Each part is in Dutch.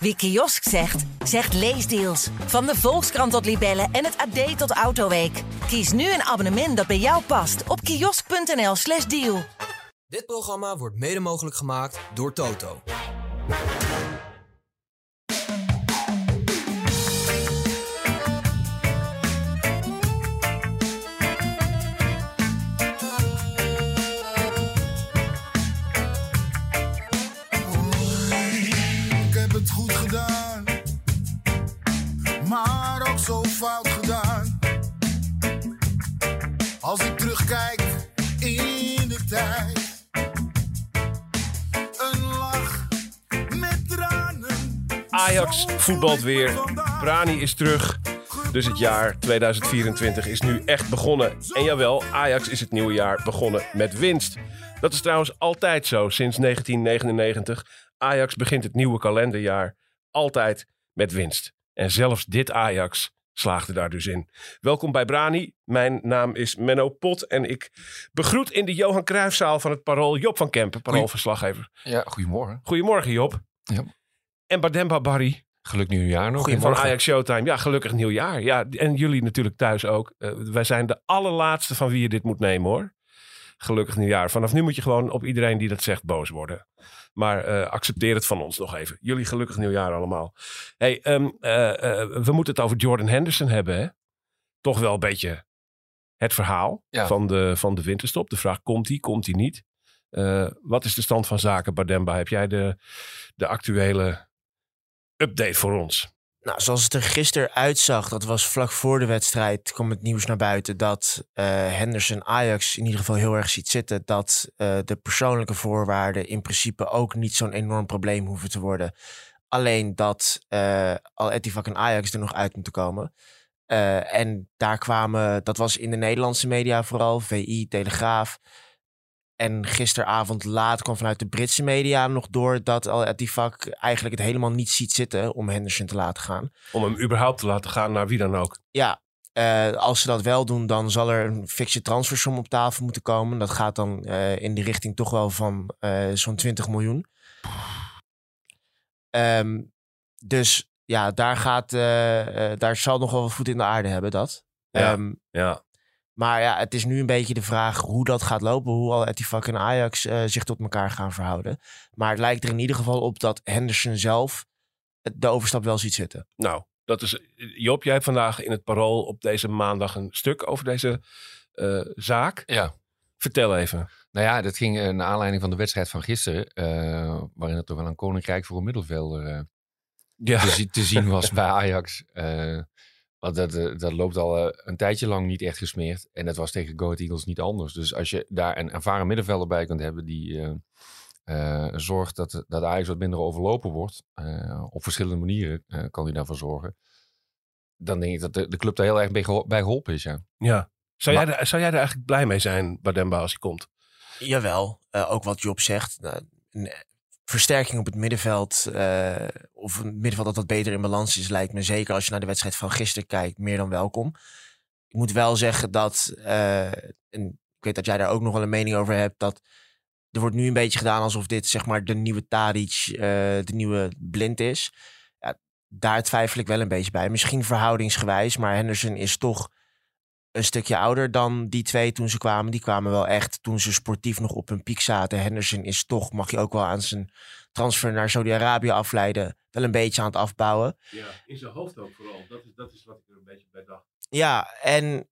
Wie kiosk zegt, zegt leesdeals. Van de Volkskrant tot Libellen en het AD tot Autoweek. Kies nu een abonnement dat bij jou past op kiosk.nl/slash deal. Dit programma wordt mede mogelijk gemaakt door Toto. Ajax voetbalt weer. Brani is terug. Dus het jaar 2024 is nu echt begonnen. En jawel, Ajax is het nieuwe jaar begonnen met winst. Dat is trouwens altijd zo sinds 1999. Ajax begint het nieuwe kalenderjaar altijd met winst. En zelfs dit Ajax slaagde daar dus in. Welkom bij Brani. Mijn naam is Menno Pot en ik begroet in de Johan Cruijffzaal van het Parool Job van Kempen, paroolverslaggever. Ja, goedemorgen. Goedemorgen Job. Ja. En Bademba Barry Geluk nieuwjaar nog. van Ajax Showtime. Ja, gelukkig nieuwjaar. Ja, en jullie natuurlijk thuis ook. Eh, wij zijn de allerlaatste van wie je dit moet nemen hoor. Gelukkig nieuwjaar. Vanaf nu moet je gewoon op iedereen die dat zegt boos worden. Maar eh, accepteer het van ons nog even. Jullie gelukkig nieuwjaar allemaal. Hey, ehm, eh, we moeten het over Jordan Henderson hebben. Hè? Toch wel een beetje het verhaal Ja. van, de, van de winterstop. De vraag, komt hij, komt hij niet? Wat is de stand van zaken, Bardemba? Heb jij de, de actuele update voor ons? Nou, zoals het er gisteren uitzag, dat was vlak voor de wedstrijd, kwam het nieuws naar buiten dat eh, Henderson Ajax in ieder geval heel erg ziet zitten. Dat eh, de persoonlijke voorwaarden in principe ook niet zo'n enorm probleem hoeven te worden. Alleen dat eh Al Ettifak en Ajax er nog uit moeten komen. En daar kwamen, dat was in de Nederlandse media vooral, VI, Telegraaf. En gisteravond laat kwam vanuit de Britse media nog door dat Al Ettifak eigenlijk het helemaal niet ziet zitten om Henderson te laten gaan. Om hem überhaupt te laten gaan naar wie dan ook. Ja, eh, als ze dat wel doen, dan zal er een fikse transfersom op tafel moeten komen. Dat gaat dan eh, in de richting toch wel van eh, zo'n 20 miljoen. Ehm, dus ja, daar, gaat, daar zal nog wel wat voet in de aarde hebben, dat. Ja. Ehm, Ja, maar ja, het is nu een beetje de vraag hoe dat gaat lopen. Hoe al Etifak en Ajax eh, zich tot elkaar gaan verhouden. Maar het lijkt er in ieder geval op dat Henderson zelf de overstap wel ziet zitten. nou, dat is. Job, jij hebt vandaag in het Parool op deze maandag een stuk over deze eh, zaak. Ja. Vertel even. Nou ja, dat ging eh, naar aanleiding van de wedstrijd van gisteren. eh, waarin het toch wel een koninkrijk voor een middenvelder eh, Ja, te, te zien was bij Ajax. Want dat, eh, dat loopt al eh, een tijdje lang niet echt gesmeerd. En dat was tegen Go Ahead Eagles niet anders. Dus als je daar een ervaren middenvelder bij kunt hebben die eh, eh, zorgt dat, dat Ajax wat minder overlopen wordt. eh, op verschillende manieren eh, kan hij daarvoor zorgen. Dan denk ik dat de, de club daar heel erg bij, geho- bij geholpen is, ja. ja. Zou, Maar- jij er, zou jij er eigenlijk blij mee zijn, Bademba, als hij komt? Jawel, eh, ook wat Job zegt. Nou, een eh, versterking op het middenveld, eh, of een middenveld dat wat beter in balans is, lijkt me zeker als je naar de wedstrijd van gisteren kijkt, meer dan welkom. Ik moet wel zeggen dat, eh, en ik weet dat jij daar ook nog wel een mening over hebt, dat er wordt nu een beetje gedaan alsof dit zeg maar de nieuwe Tadic, eh, de nieuwe Blind is. Ja, daar twijfel ik wel een beetje bij. Misschien verhoudingsgewijs, maar Henderson is toch een stukje ouder dan die twee toen ze kwamen. Die kwamen wel echt toen ze sportief nog op hun piek zaten. Henderson is toch, mag je ook wel aan zijn transfer naar Saudi-Arabië afleiden, wel een beetje aan het afbouwen. Ja, in zijn hoofd ook vooral. Dat is, dat is wat ik er een beetje bij dacht. Ja, en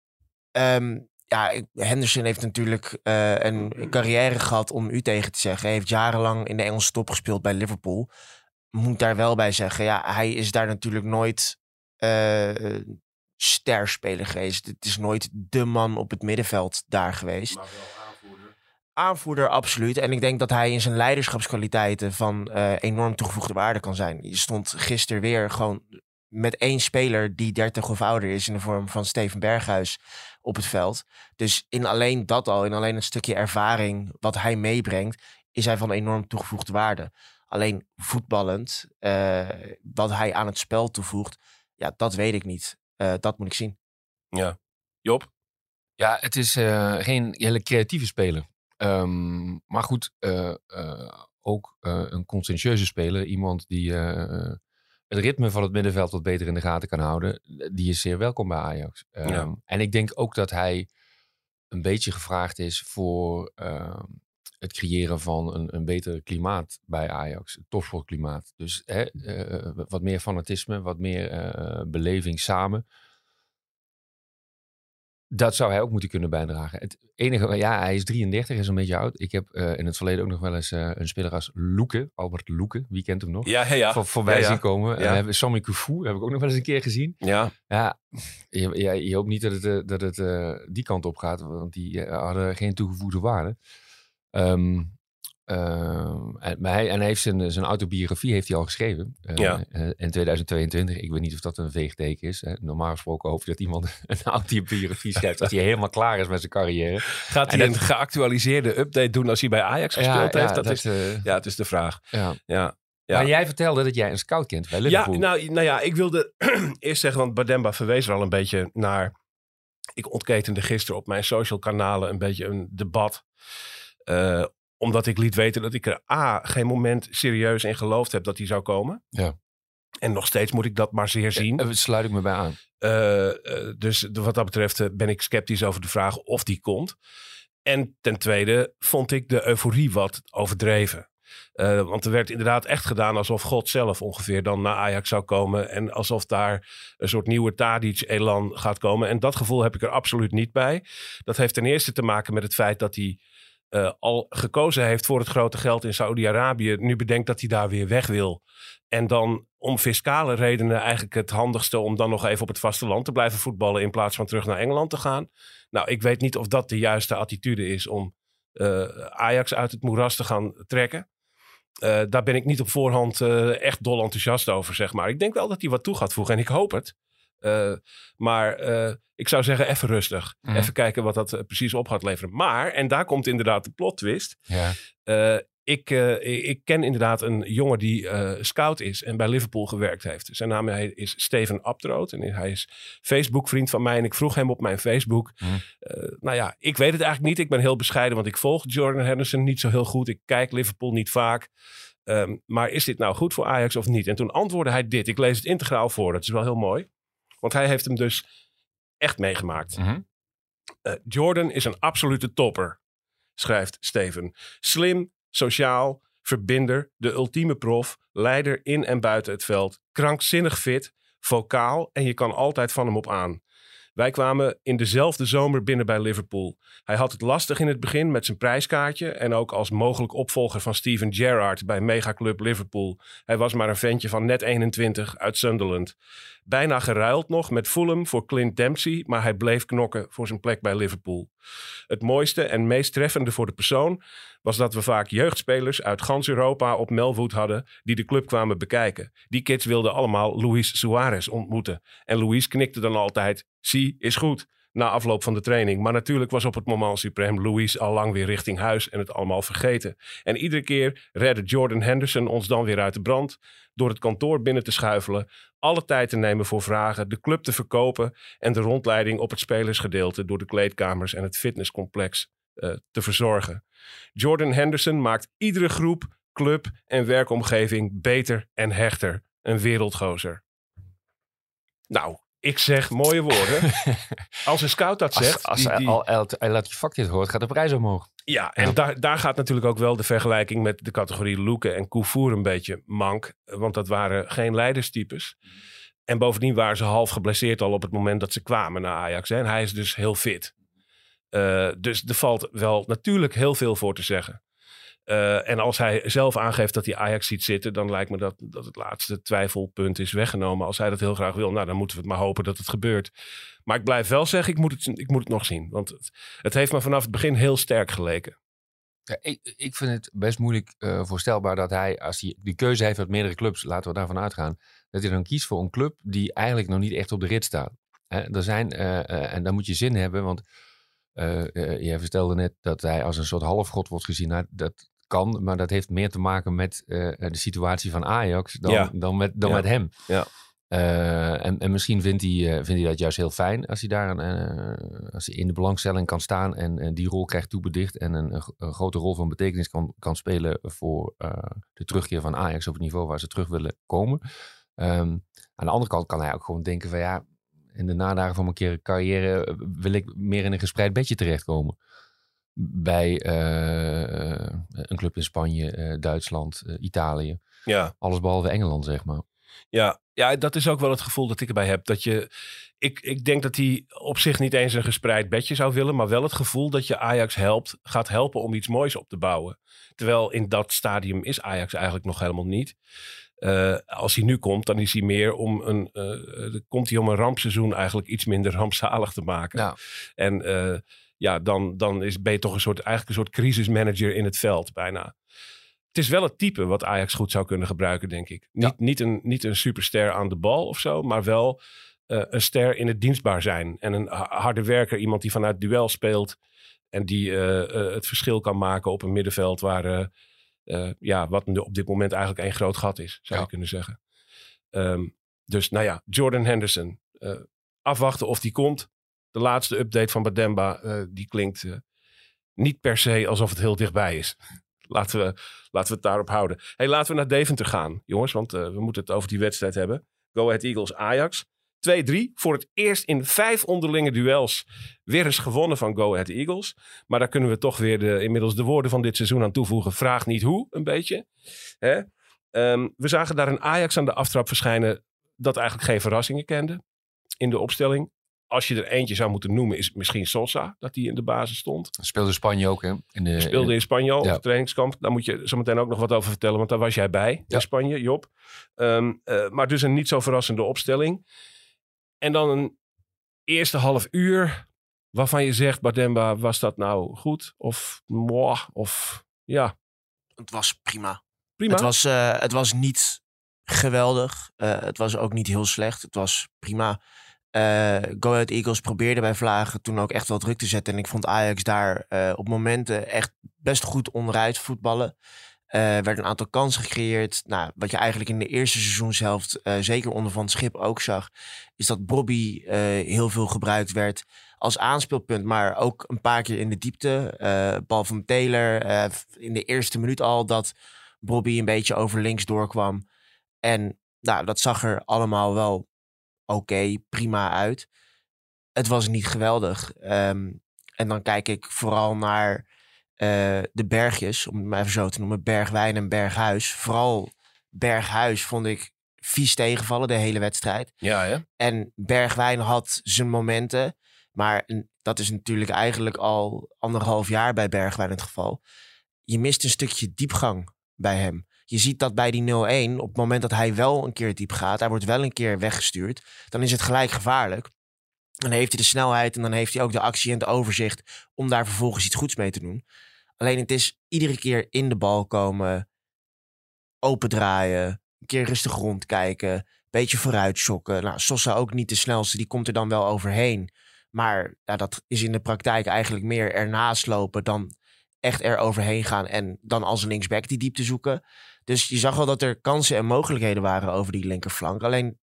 ehm, ja, Henderson heeft natuurlijk eh, een carrière gehad om u tegen te zeggen. Hij heeft jarenlang in de Engelse top gespeeld bij Liverpool. Moet daar wel bij zeggen, ja, hij is daar natuurlijk nooit eh sterspeler geweest. Het is nooit de man op het middenveld daar geweest. Maar wel aanvoerder. aanvoerder, absoluut. En ik denk dat hij in zijn leiderschapskwaliteiten van eh, enorm toegevoegde waarde kan zijn. Je stond gisteren weer gewoon met één speler die 30 of ouder is in de vorm van Steven Berghuis op het veld. Dus in alleen dat al, in alleen het stukje ervaring wat hij meebrengt, is hij van enorm toegevoegde waarde. Alleen voetballend, eh, wat hij aan het spel toevoegt, ja, dat weet ik niet. Eh, dat moet ik zien. Ja. Job? Ja, het is eh, geen hele creatieve speler. Ehm, maar goed, eh, eh, ook eh, een conscientieuze speler. Iemand die eh, het ritme van het middenveld wat beter in de gaten kan houden, die is zeer welkom bij Ajax. Ehm, En ik denk ook dat hij een beetje gevraagd is voor ehm, het creëren van een, een beter klimaat bij Ajax. Het topsportklimaat. Dus hè, eh, wat meer fanatisme, wat meer eh, beleving samen. Dat zou hij ook moeten kunnen bijdragen. Het enige, ja, hij is 33, is een beetje oud. Ik heb eh, in het verleden ook nog wel eens een speler als Loeke, Albert Loeke, wie kent hem nog? Ja, ja, ja. Voor, voorbij zien komen. Ja. Hebben Sammy Koufou, heb ik ook nog wel eens een keer gezien. Ja, Ja, je, je hoopt niet dat het, dat het die kant op gaat, want die hadden geen toegevoegde waarde. Ehm, ehm, en, maar hij, en hij heeft zijn, zijn autobiografie heeft hij al geschreven eh, Ja. eh, in 2022. Ik weet niet of dat een veegteken is. Hè. Normaal gesproken hoop je dat iemand een autobiografie schrijft als hij helemaal klaar is met zijn carrière. gaat En hij dat- een geactualiseerde update doen als hij bij Ajax gespeeld heeft? Dat, is, eh, ja, het is de vraag. ja. Ja. Ja. Maar jij vertelde dat jij een scout kent bij Ja, Liverpool. nou, nou ja, ik wilde eerst zeggen, want Bademba verwees er al een beetje naar. Ik ontketende gisteren op mijn social kanalen een beetje een debat. Eh, omdat ik liet weten dat ik er A, geen moment serieus in geloofd heb dat hij zou komen. Ja. En nog steeds moet ik dat maar zeer zien. Daar sluit ik me bij aan. Eh, eh, dus wat dat betreft eh, ben ik sceptisch over de vraag of die komt. En ten tweede vond ik de euforie wat overdreven. Eh, want er werd inderdaad echt gedaan alsof God zelf ongeveer dan naar Ajax zou komen. En alsof daar een soort nieuwe Tadic-elan gaat komen. En dat gevoel heb ik er absoluut niet bij. Dat heeft ten eerste te maken met het feit dat hij eh, al gekozen heeft voor het grote geld in Saoedi-Arabië. Nu bedenkt dat hij daar weer weg wil. En dan om fiscale redenen eigenlijk het handigste om dan nog even op het vasteland te blijven voetballen in plaats van terug naar Engeland te gaan. Nou, ik weet niet of dat de juiste attitude is om eh, Ajax uit het moeras te gaan trekken. Eh, daar ben ik niet op voorhand echt dol enthousiast over, zeg maar. Ik denk wel dat hij wat toe gaat voegen en ik hoop het. Eh, maar eh, ik zou zeggen, even rustig. Mhm. Even kijken wat dat eh, precies op gaat leveren. Maar, en daar komt inderdaad de plot twist. Ja. Ik, ik ken inderdaad een jongen die scout is en bij Liverpool gewerkt heeft. Zijn naam is Steven Abtroot en hij is Facebook-vriend van mij. En ik vroeg hem op mijn Facebook. Eh, nou ja, ik weet het eigenlijk niet. Ik ben heel bescheiden, want ik volg Jordan Henderson niet zo heel goed. Ik kijk Liverpool niet vaak. Ehm, maar is dit nou goed voor Ajax of niet? En toen antwoordde hij dit. Ik lees het integraal voor. Dat is wel heel mooi. Want hij heeft hem dus echt meegemaakt. Mhm. Eh, Jordan is een absolute topper, schrijft Steven. Slim, sociaal, verbinder, de ultieme prof, leider in en buiten het veld, krankzinnig fit, vocaal en je kan altijd van hem op aan. Wij kwamen in dezelfde zomer binnen bij Liverpool. Hij had het lastig in het begin met zijn prijskaartje en ook als mogelijk opvolger van Steven Gerrard bij megaclub Liverpool. Hij was maar een ventje van net 21 uit Sunderland. Bijna geruild nog met Fulham voor Clint Dempsey, maar hij bleef knokken voor zijn plek bij Liverpool. Het mooiste en meest treffende voor de persoon was dat we vaak jeugdspelers uit gans Europa op Melwood hadden die de club kwamen bekijken. Die kids wilden allemaal Luis Suarez ontmoeten. En Luis knikte dan altijd, zie, is goed, na afloop van de training. Maar natuurlijk was op het moment suprem Luis al lang weer richting huis en het allemaal vergeten. En iedere keer redde Jordan Henderson ons dan weer uit de brand door het kantoor binnen te schuifelen, alle tijd te nemen voor vragen, de club te verkopen en de rondleiding op het spelersgedeelte door de kleedkamers en het fitnesscomplex eh, te verzorgen. Jordan Henderson maakt iedere groep, club en werkomgeving beter en hechter. Een wereldgozer. Nou, ik zeg mooie woorden. Als een scout dat Als, zegt. als hij, die- al, laat je dit hoort, gaat de prijs omhoog. ja, en Ja. Daar, daar gaat natuurlijk ook wel de vergelijking met de categorie Loeken en Koufour een beetje mank. Want dat waren geen leiderstypes. En bovendien waren ze half geblesseerd al op het moment dat ze kwamen naar Ajax. Hè. En hij is dus heel fit. Eh, dus er valt wel natuurlijk heel veel voor te zeggen. Eh, en als hij zelf aangeeft dat hij Ajax ziet zitten, dan lijkt me dat, dat het laatste twijfelpunt is weggenomen. Als hij dat heel graag wil, nou dan moeten we maar hopen dat het gebeurt. Maar ik blijf wel zeggen, ik moet het, ik moet het nog zien. Want het, het heeft me vanaf het begin heel sterk geleken. Ja, ik, ik vind het best moeilijk eh, voorstelbaar dat hij, als hij die keuze heeft uit meerdere clubs, laten we daarvan uitgaan, dat hij dan kiest voor een club die eigenlijk nog niet echt op de rit staat. Er zijn, eh, en daar moet je zin hebben, want eh, jij vertelde net dat hij als een soort halfgod wordt gezien. Nou, dat kan, maar dat heeft meer te maken met eh, de situatie van Ajax dan, Ja. dan, met, dan Ja. met hem. Ja. Eh, en, en misschien vindt hij, eh, vindt hij dat juist heel fijn als hij daar eh, als hij in de belangstelling kan staan en, en die rol krijgt toebedicht en een, een, gro- een grote rol van betekenis kan, kan spelen voor eh, de terugkeer van Ajax op het niveau waar ze terug willen komen. Ehm, aan de andere kant kan hij ook gewoon denken van ja, in de nadagen van mijn carrière eh, wil ik meer in een gespreid bedje terechtkomen. Bij eh, een club in Spanje, eh, Duitsland, eh, Italië. Ja. Alles behalve Engeland, zeg maar. Ja, ja, dat is ook wel het gevoel dat ik erbij heb. Dat je, ik, ik denk dat hij op zich niet eens een gespreid bedje zou willen, maar wel het gevoel dat je Ajax helpt, gaat helpen om iets moois op te bouwen. Terwijl in dat stadium is Ajax eigenlijk nog helemaal niet. Eh, als hij nu komt, dan is hij meer om een, eh, eh, komt hij om een rampseizoen eigenlijk iets minder rampzalig te maken. Ja. En eh, ja, dan, dan is, ben je toch een soort, eigenlijk een soort crisismanager in het veld bijna. Het is wel het type wat Ajax goed zou kunnen gebruiken, denk ik. Niet, Ja. niet, een, niet een superster aan de bal of zo, maar wel eh, een ster in het dienstbaar zijn. En een ha- harde werker, iemand die vanuit duel speelt. En die eh, eh, het verschil kan maken op een middenveld waar, ja, wat op dit moment eigenlijk één groot gat is, zou Ja. je kunnen zeggen. Ehm, dus nou ja, Jordan Henderson. afwachten of die komt. De laatste update van Bademba, eh, die klinkt eh, niet per se alsof het heel dichtbij is. Laten we, laten we het daarop houden. Hey, laten we naar Deventer gaan, jongens. Want eh, we moeten het over die wedstrijd hebben. Go Ahead Eagles Ajax. 2-3. Voor het eerst in vijf onderlinge duels weer eens gewonnen van Go Ahead Eagles. Maar daar kunnen we toch weer de, inmiddels de woorden van dit seizoen aan toevoegen. Vraag niet hoe, een beetje. Hè? Ehm, we zagen daar een Ajax aan de aftrap verschijnen dat eigenlijk geen verrassingen kende in de opstelling. Als je er eentje zou moeten noemen, is het misschien Sosa, dat die in de basis stond. Speelde Spanje ook, hè? In de, Speelde in Spanje al, ja. op trainingskamp. Daar moet je zo meteen ook nog wat over vertellen, want daar was jij bij Ja. in Spanje, Job. Ehm, eh, maar dus een niet zo verrassende opstelling. En dan een eerste half uur waarvan je zegt, Bademba, was dat nou goed? Of moi, of ja, Het was prima. prima. Het was, eh, het was niet geweldig. Eh, het was ook niet heel slecht. Het was prima. Eh Go Ahead Eagles probeerde bij Vlagen toen ook echt wel druk te zetten. En ik vond Ajax daar eh, op momenten echt best goed onderuit voetballen. Eh werd een aantal kansen gecreëerd. Nou, wat je eigenlijk in de eerste seizoenshelft, zeker onder Van Schip ook zag, is dat Bobby heel veel gebruikt werd als aanspeelpunt, maar ook een paar keer in de diepte. Bal van Taylor, in de eerste minuut al dat Bobby een beetje over links doorkwam. En nou, dat zag er allemaal wel oké, prima uit. Het was niet geweldig. Ehm, en dan kijk ik vooral naar eh, de bergjes, om het maar even zo te noemen. Bergwijn en Berghuis. Vooral Berghuis vond ik vies tegenvallen de hele wedstrijd. ja, hè? En Bergwijn had zijn momenten. Maar dat is natuurlijk eigenlijk al anderhalf jaar bij Bergwijn het geval. Je mist een stukje diepgang bij hem. Je ziet dat bij die 0-1, op het moment dat hij wel een keer diep gaat, hij wordt wel een keer weggestuurd, dan is het gelijk gevaarlijk. Dan heeft hij de snelheid en dan heeft hij ook de actie en het overzicht om daar vervolgens iets goeds mee te doen. Alleen het is iedere keer in de bal komen, opendraaien, een keer rustig rondkijken, beetje vooruit shocken. Nou, Sosa ook niet de snelste, die komt er dan wel overheen. Maar dat is in de praktijk eigenlijk meer ernaast lopen dan echt er overheen gaan en dan als een linksback die diepte zoeken. Dus je zag wel dat er kansen en mogelijkheden waren over die linkerflank. Alleen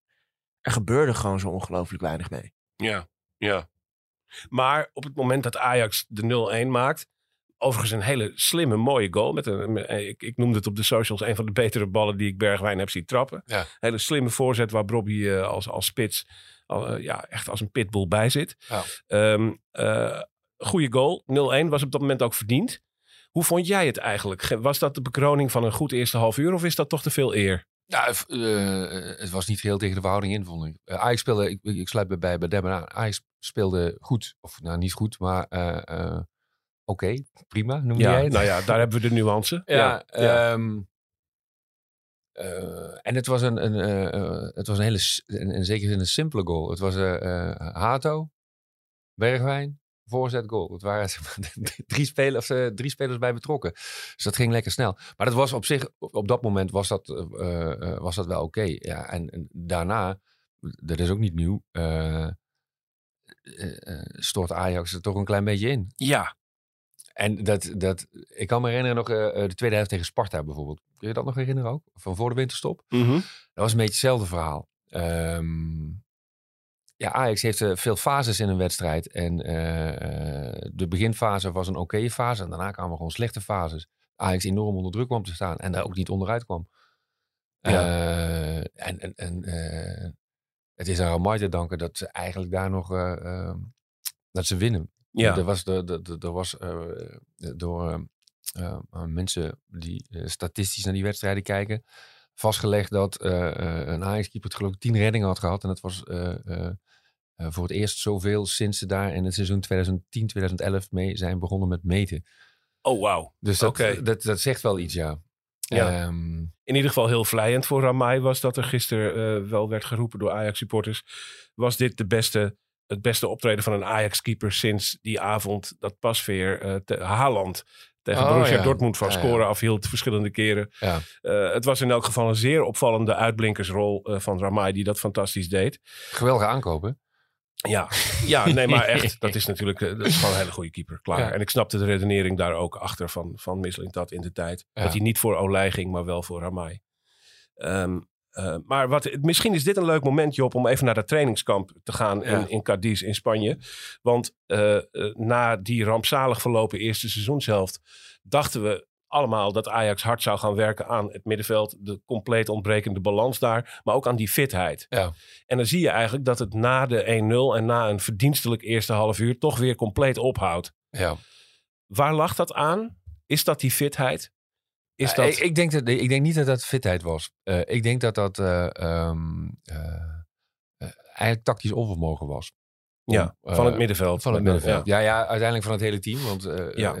er gebeurde gewoon zo ongelooflijk weinig mee. Ja, ja. Maar op het moment dat Ajax de 0-1 maakt, overigens een hele slimme, mooie goal. Met een, met- ik, ik noemde het op de socials een van de betere ballen die ik Bergwijn heb zien trappen. Ja. Hele slimme voorzet waar Bobby eh, als, als spits al, eh, ja, echt als een pitbull bij zit. Ja. Ehm, eh, goede goal. 0-1 was op dat moment ook verdiend. Hoe vond jij het eigenlijk? Ge- Was dat de bekroning van een goed eerste half uur of is dat toch te veel eer? Eh, het was niet heel tegen de verhouding in, vond ik. Eh, Ajax speelde, ik, ik sluit bij, bij, bij Debben aan. Ajax speelde goed. Of nou, niet goed, maar eh, oké, prima, noem Ja, jij het? nou ja, daar hebben we de nuance. Ja, ja. ehm, eh, en het was een, een, het was een hele, s- in, in zekere zin een simpele goal. Het was Hato, Bergwijn, voorzet goal. Het waren drie, spelers, eh, drie spelers bij betrokken. Dus dat ging lekker snel. Maar dat was op zich, op dat moment was dat, eh, eh, was dat wel oké. Ja, en, en daarna, dat is ook niet nieuw, eh, stort Ajax er toch een klein beetje in. ja, En dat, dat, ik kan me herinneren nog de tweede helft tegen Sparta bijvoorbeeld. Kun je dat nog herinneren ook? Van voor de winterstop? Mhm. Dat was een beetje hetzelfde verhaal. Ehm, ja, Ajax heeft eh, veel fases in een wedstrijd. En eh, eh, de beginfase was een oké fase. En daarna kwamen gewoon slechte fases. Ajax enorm onder druk kwam te staan. En daar ook niet onderuit kwam. En en, en het is aan Ramai te danken dat ze eigenlijk daar nog eh, eh, dat ze winnen. Ja. Er was, er door mensen die statistisch naar die wedstrijden kijken, vastgelegd dat een Ajax-keeper het geloof ik tien reddingen had gehad. En dat was eh, voor het eerst zoveel sinds ze daar in het seizoen 2010-2011 mee zijn begonnen met meten. Oh, wauw. Dus dat, dat, dat zegt wel iets, ja. Ja. Ehm, In ieder geval heel vlijend voor Ramai was dat er gisteren eh, wel werd geroepen door Ajax-supporters. Was dit de beste, het beste optreden van een Ajax-keeper sinds die avond dat Pasveer eh te, Haaland tegen Oh, Borussia ja. Dortmund van ja. scoren afhield verschillende keren. ja. Het was in elk geval een zeer opvallende uitblinkersrol van Ramai die dat fantastisch deed. Geweldige aankopen. Ja, ja nee, maar echt. Dat is natuurlijk eh, dat is gewoon een hele goede keeper. Klaar. Ja. En ik snapte de redenering daar ook achter van, van Mislintat in de tijd. Ja. Dat hij niet voor Olij ging, maar wel voor Ramai. Ehm, eh, maar wat, misschien is dit een leuk moment, Job, om even naar dat trainingskamp te gaan Ja. in, in Cadiz in Spanje. Want eh, na die rampzalig verlopen eerste seizoenshelft dachten we allemaal dat Ajax hard zou gaan werken aan het middenveld. De compleet ontbrekende balans daar, maar ook aan die fitheid. Ja. En dan zie je eigenlijk dat het na de 1-0 en na een verdienstelijk eerste half uur toch weer compleet ophoudt. Ja. Waar lag dat aan? Is dat die fitheid? Is Ja, dat... ik, ik, denk dat, ik denk niet dat dat fitheid was. Eh, ik denk dat dat eh, ehm, eh, eigenlijk tactisch onvermogen was. ja, van het middenveld. Van het middenveld. Ja. Ja, uiteindelijk van het hele team. Want Ja.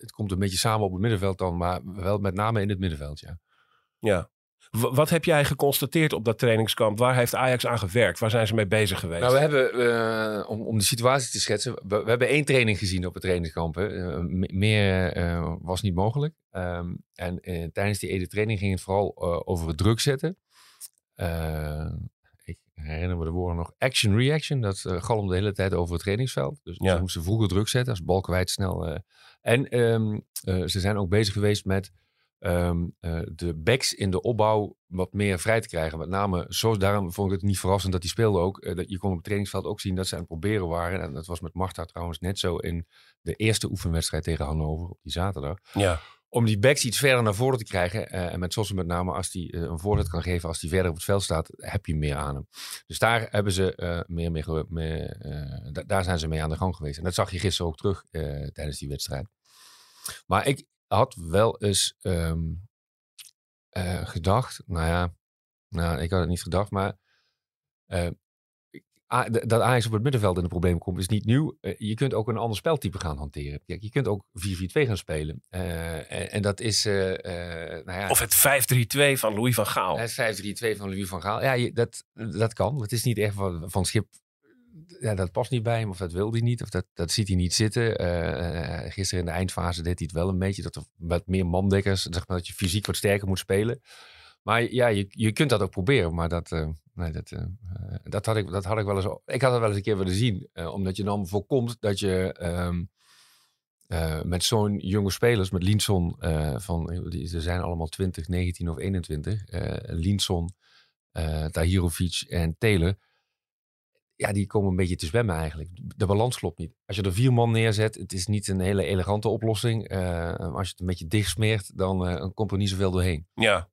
Het, komt een beetje samen op het middenveld dan. Maar wel met name in het middenveld, ja. Ja. W- wat heb jij geconstateerd op dat trainingskamp? Waar heeft Ajax aan gewerkt? Waar zijn ze mee bezig geweest? Nou, we hebben, eh, om, om de situatie te schetsen, we, we hebben één training gezien op het trainingskamp. hè. Eh, me- meer eh, was niet mogelijk. Ehm, en tijdens die ene training ging het vooral over het druk zetten. Ik herinner me de woorden nog. Action-reaction, dat galmde de hele tijd over het trainingsveld. Dus Ja. ze moesten vroeger druk zetten, als Balkenwijd snel. En ehm, eh, ze zijn ook bezig geweest met ehm, eh, de backs in de opbouw wat meer vrij te krijgen. Met name, zo, daarom vond ik het niet verrassend dat die speelde ook. Eh, dat je kon op het trainingsveld ook zien dat ze aan het proberen waren. En dat was met Marta trouwens net zo in de eerste oefenwedstrijd tegen Hannover op die zaterdag. ja. Om die backs iets verder naar voren te krijgen. eh, en met Sossen met name, als hij een voorzet kan geven, als hij verder op het veld staat, heb je meer aan hem. Dus daar hebben ze eh, meer, ge- meer eh, da- daar zijn ze mee aan de gang geweest. En dat zag je gisteren ook terug eh, tijdens die wedstrijd. Maar ik had wel eens ehm, eh, gedacht, nou ja, nou, ik had het niet gedacht, maar eh, dat Ajax op het middenveld in de problemen komt is niet nieuw. Eh, je kunt ook een ander speltype gaan hanteren. Kijk, je kunt ook 4-4-2 gaan spelen. Eh, en, en dat is, eh, eh, nou ja, Of het 5-3-2 van Louis van Gaal. het 5-3-2 van Louis van Gaal. Ja, je, dat, dat kan. Het is niet echt van, van Schip. Ja, dat past niet bij hem, of dat wil hij niet, of dat, dat ziet hij niet zitten. Gisteren in de eindfase deed hij het wel een beetje. Dat er met meer mandekkers, zeg maar, dat je fysiek wat sterker moet spelen. Maar ja, je, je kunt dat ook proberen. Maar dat, eh, nee, dat, eh, eh, dat, had ik, dat had ik wel eens. Ik had het wel eens een keer willen zien. omdat je dan voorkomt dat je. ehm, eh, met zo'n jonge spelers, met Linson, van, die, ze zijn allemaal 20, 19 of 21. eh Linson, Tahirovic en Taylor. Ja, die komen een beetje te zwemmen eigenlijk. De balans klopt niet. Als je er vier man neerzet, het is niet een hele elegante oplossing. Als je het een beetje dicht smeert, dan komt er niet zoveel doorheen. Ja.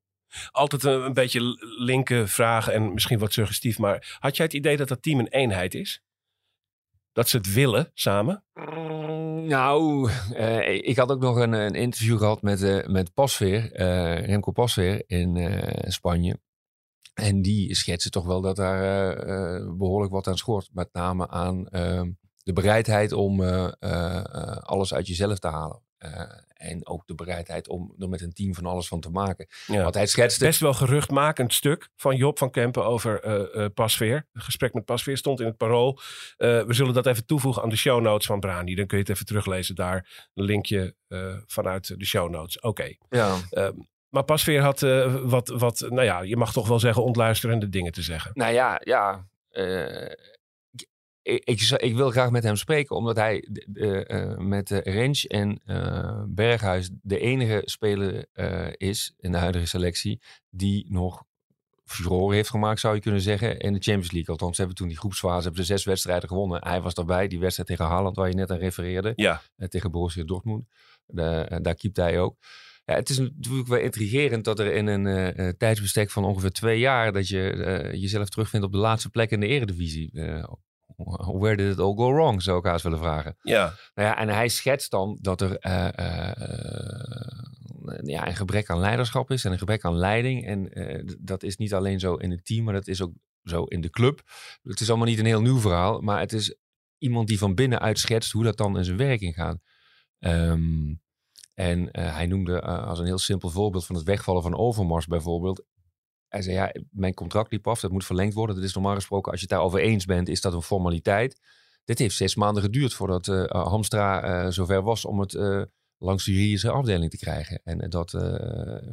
Altijd een, beetje linker vragen en misschien wat suggestief. Maar had jij het idee dat dat team een eenheid is? Dat ze het willen samen? Nou, eh, ik had ook nog een, een interview gehad met, eh met Pasveer, eh, Remco Pasveer in Spanje. En die schetsen toch wel dat daar eh, eh, behoorlijk wat aan schort. Met name aan eh, de bereidheid om alles uit jezelf te halen. Eh, en ook de bereidheid om er met een team van alles van te maken. Ja. Want hij schetste... Best wel geruchtmakend stuk van Job van Kempen over eh, Pasveer. Een gesprek met Pasveer stond in het parool. We zullen dat even toevoegen aan de show notes van Brani. Dan kun je het even teruglezen daar. Een linkje vanuit de show notes. Oké. Ja. Ehm, maar Pasveer had wat, wat, nou ja, je mag toch wel zeggen ontluisterende dingen te zeggen. Nou ja, ja. Eh, ik, ik, wil graag met hem spreken, omdat hij de, eh, met de Rens en eh, Berghuis de enige speler eh, is in de huidige selectie die nog furore heeft gemaakt, zou je kunnen zeggen, in de Champions League. Althans, hebben toen die groepsfase hebben ze zes wedstrijden gewonnen. Hij was daarbij, die wedstrijd tegen Haaland, waar je net aan refereerde Ja, eh, tegen Borussia Dortmund. Da- eh, daar keept hij ook. Ja, het is natuurlijk wel intrigerend dat er in een eh, eh, tijdsbestek van ongeveer twee jaar... dat je eh, jezelf terugvindt op de laatste plek in de eredivisie. Eh, where did it all go wrong, zou ik haast willen vragen. Ja, Nou ja, en hij schetst dan dat er eh, eh, eh, ja, een gebrek aan leiderschap is en een gebrek aan leiding. En dat is niet alleen zo in het team, maar dat is ook zo in de club. Het is allemaal niet een heel nieuw verhaal, maar het is iemand die van binnenuit schetst hoe dat dan in zijn werking gaat. Ehm, en hij noemde als een heel simpel voorbeeld van het wegvallen van Overmars bijvoorbeeld. Hij zei, ja, mijn contract liep af, dat moet verlengd worden. Dat is normaal gesproken, als je het daarover eens bent, is dat een formaliteit. Dit heeft zes maanden geduurd voordat eh, Hamstra eh, zover was om het eh, langs de juridische afdeling te krijgen. En dat